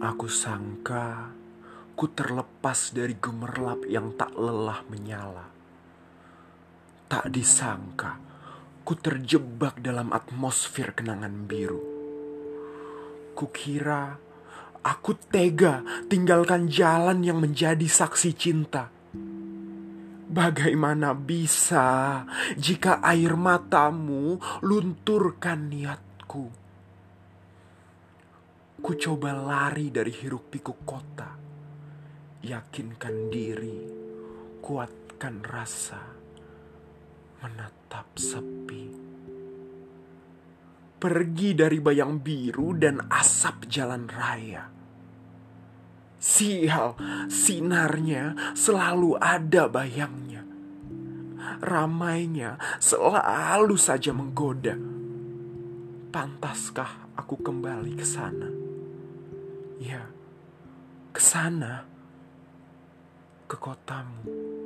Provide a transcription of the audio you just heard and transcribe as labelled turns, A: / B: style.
A: Aku sangka ku terlepas dari gemerlap yang tak lelah menyala. Tak disangka ku terjebak dalam atmosfer kenangan biru. Kukira aku tega tinggalkan jalan yang menjadi saksi cinta. Bagaimana bisa jika air matamu lunturkan niatku? Ku coba lari dari hiruk pikuk kota. Yakinkan diri, kuatkan rasa, menatap sepi. Pergi dari bayang biru dan asap jalan raya. Sial, sinarnya selalu ada bayangnya. Ramainya selalu saja menggoda. Pantaskah aku kembali ke sana? Ya, ke sana, ke kotamu.